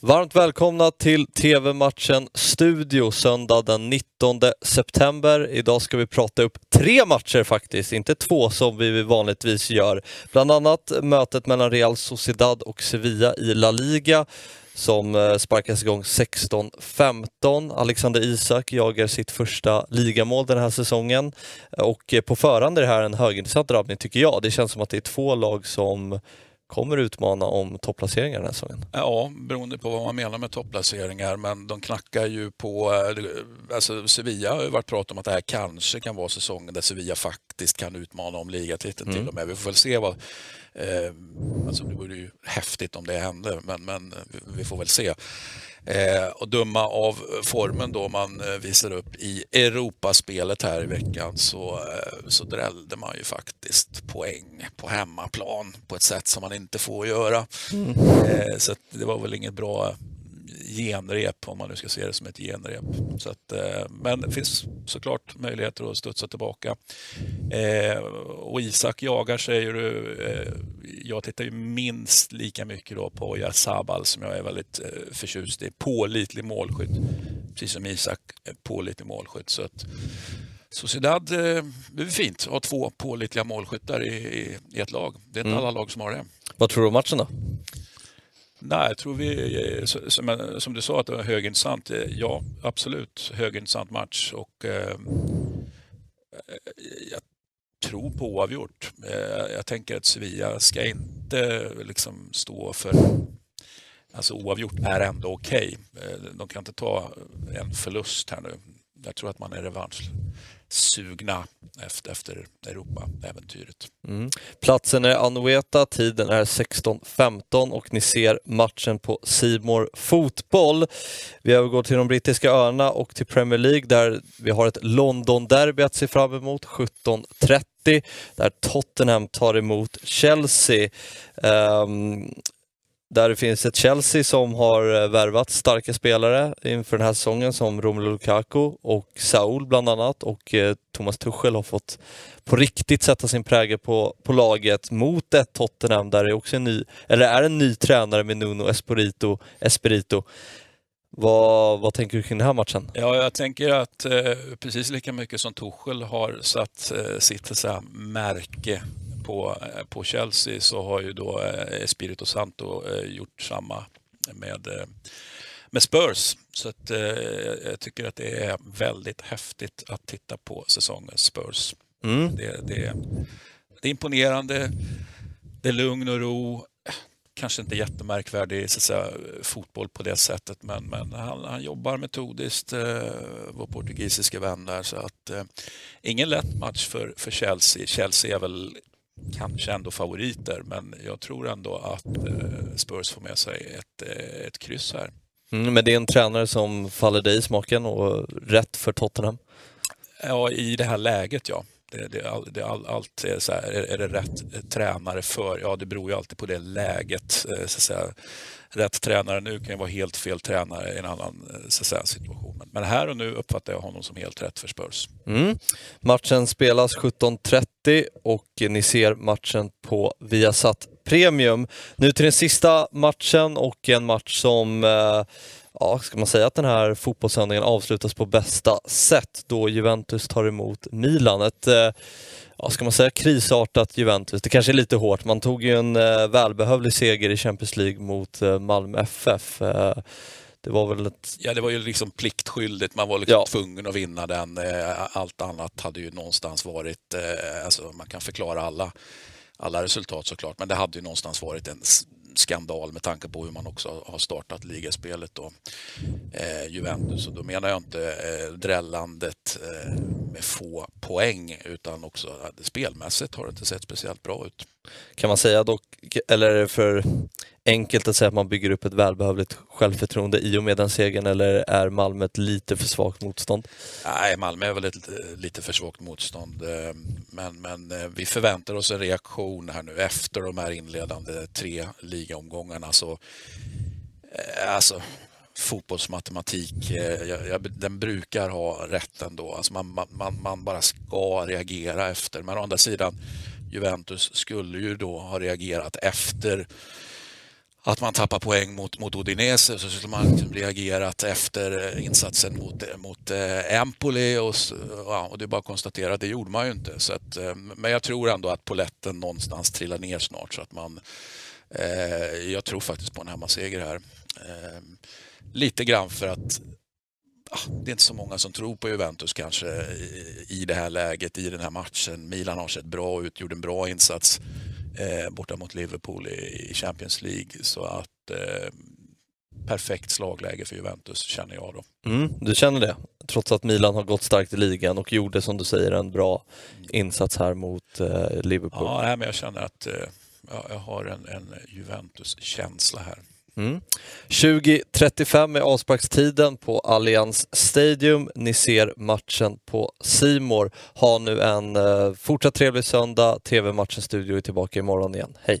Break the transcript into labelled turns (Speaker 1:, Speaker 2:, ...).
Speaker 1: Varmt välkomna till TV-matchen Studio söndag den 19 september. Idag ska vi prata upp tre matcher faktiskt, inte två som vi vanligtvis gör. Bland annat mötet mellan Real Sociedad och Sevilla i La Liga som eh, sparkas igång 16-15. Alexander Isak jagar sitt första ligamål den här säsongen och eh, på förhand är det här en högintressant drabbning tycker jag. Det känns som att det är två lag som kommer utmana om topplaceringar den här säsongen?
Speaker 2: Ja, beroende på vad man menar med topplaceringar. Men de knackar ju på... Eh, alltså Sevilla har ju varit prat om att det här kanske kan vara säsongen där Sevilla faktiskt kan utmana om ligatiteln mm. till och med. Vi får väl se vad... Eh, alltså det vore ju häftigt om det hände, men, men vi får väl se. Eh, och döma av formen då man eh, visar upp i Europaspelet här i veckan så, eh, så drällde man ju faktiskt poäng på hemmaplan på ett sätt som man inte får göra. Mm. Så det var väl inget bra genrep, om man nu ska se det som ett genrep. Så att, eh, men det finns såklart möjligheter att studsa tillbaka. Eh, och Isak jagar, säger du. Eh, jag tittar ju minst lika mycket då på Sabal som jag är väldigt förtjust i. Pålitlig målskytt, precis som Isak, pålitlig målskytt. Så att, Sociedad, det är fint att ha två pålitliga målskyttar i, i, i ett lag. Det är inte mm. alla lag som har det.
Speaker 1: Vad tror du om matchen då?
Speaker 2: Nej, jag tror vi, eh, eh, som, du sa, att det var högintressant. Eh, ja, absolut högintressant match och eh, jag tror på oavgjort. Eh, jag tänker att Sevilla ska inte liksom stå för Alltså oavgjort är ändå okej. Okay. De kan inte ta en förlust här nu. Jag tror att man är revanschsugna efter, efter Europa-äventyret.
Speaker 1: Mm. Platsen är Anoeta, tiden är 16.15 och ni ser matchen på Simor Fotboll. Vi övergår till de brittiska öarna och till Premier League där vi har ett London-derby att se fram emot 17.30 där Tottenham tar emot Chelsea. Um, där det finns ett Chelsea som har eh, värvat starka spelare inför den här säsongen som Romelu Lukaku och Saul bland annat och eh, Thomas Tuchel har fått på riktigt sätta sin prägel på, på laget mot ett Tottenham där det också är, ny, eller är en ny tränare med Nuno Espirito. Espirito. Vad, vad tänker du kring den här matchen?
Speaker 2: Ja, jag tänker att eh, precis lika mycket som Tuchel har satt eh, sitt så märke på, eh, på Chelsea så har ju då eh, Espirito Santo eh, gjort samma med, med Spurs. Så att, jag tycker att det är väldigt häftigt att titta på säsongens Spurs. Mm. Det, det, det är imponerande, det är lugn och ro, kanske inte jättemärkvärdig så säga, fotboll på det sättet, men, men han, han jobbar metodiskt, eh, vår portugisiska vän där. Så att, eh, ingen lätt match för, för Chelsea. Chelsea är väl kanske ändå favoriter, men jag tror ändå att eh, Spurs får med sig ett, eh, ett kryss här.
Speaker 1: Mm, men det är en tränare som faller dig i smaken och rätt för Tottenham?
Speaker 2: Ja, i det här läget ja. Det, det, det, all, allt är, så här, är, det rätt tränare för? Ja, det beror ju alltid på det läget. Eh, så att säga. Rätt tränare nu kan ju vara helt fel tränare i en annan så att säga. Men här och nu uppfattar jag honom som helt rätt för Spurs.
Speaker 1: Mm. Matchen spelas 17.30 och ni ser matchen på Viasat Premium. Nu till den sista matchen och en match som eh, ja, ska man säga att den här fotbollssändningen avslutas på bästa sätt då Juventus tar emot Milan. Ett, eh, ja, ska man säga krisartat Juventus, det kanske är lite hårt. Man tog ju en eh, välbehövlig seger i Champions League mot eh, Malmö FF. Eh, det var väl ett...
Speaker 2: Ja, det var ju liksom pliktskyldigt. Man var liksom ja. tvungen att vinna den. Eh, allt annat hade ju någonstans varit, eh, alltså man kan förklara alla, alla resultat såklart, men det hade ju någonstans varit en skandal med tanke på hur man också har startat ligaspelet då. Eh, Juventus. Och då menar jag inte eh, drällandet eh, med få poäng utan också att spelmässigt har det inte sett speciellt bra ut.
Speaker 1: Kan man säga dock, eller är det för enkelt att säga att man bygger upp ett välbehövligt självförtroende i och med den segern eller är Malmö ett lite för svagt motstånd?
Speaker 2: Nej, Malmö är väl ett lite för svagt motstånd. Eh, men, men eh, vi förväntar oss en reaktion här nu efter de här inledande tre ligaomgångarna. Så, eh, alltså, fotbollsmatematik, den brukar ha rätt ändå. Alltså man, man, man bara ska reagera efter. Men å andra sidan, Juventus skulle ju då ha reagerat efter att man tappar poäng mot, mot Udinese så skulle man liksom reagerat efter eh, insatsen mot, eh, mot eh, Empoli och, ja, och det är bara att konstatera att det gjorde man ju inte. Så att, eh, men jag tror ändå att poletten någonstans trillar ner snart så att man eh, jag tror faktiskt på en hemmaseger här. Eh, lite grann för att ah, det är inte så många som tror på Juventus kanske i, i det här läget, i den här matchen. Milan har sett bra ut, gjorde en bra insats eh, borta mot Liverpool i, i Champions League. Så att eh, perfekt slagläge för Juventus känner jag då.
Speaker 1: Mm, du känner det? Trots att Milan har gått starkt i ligan och gjorde som du säger en bra insats här mot eh, Liverpool.
Speaker 2: Ja, nej, men jag känner att eh, jag har en, en Juventus-känsla här.
Speaker 1: Mm. 20.35 är avsparkstiden på Allianz Stadium. Ni ser matchen på Simor. Ha nu en eh, fortsatt trevlig söndag. Tv-matchens Studio är tillbaka imorgon igen. Hej!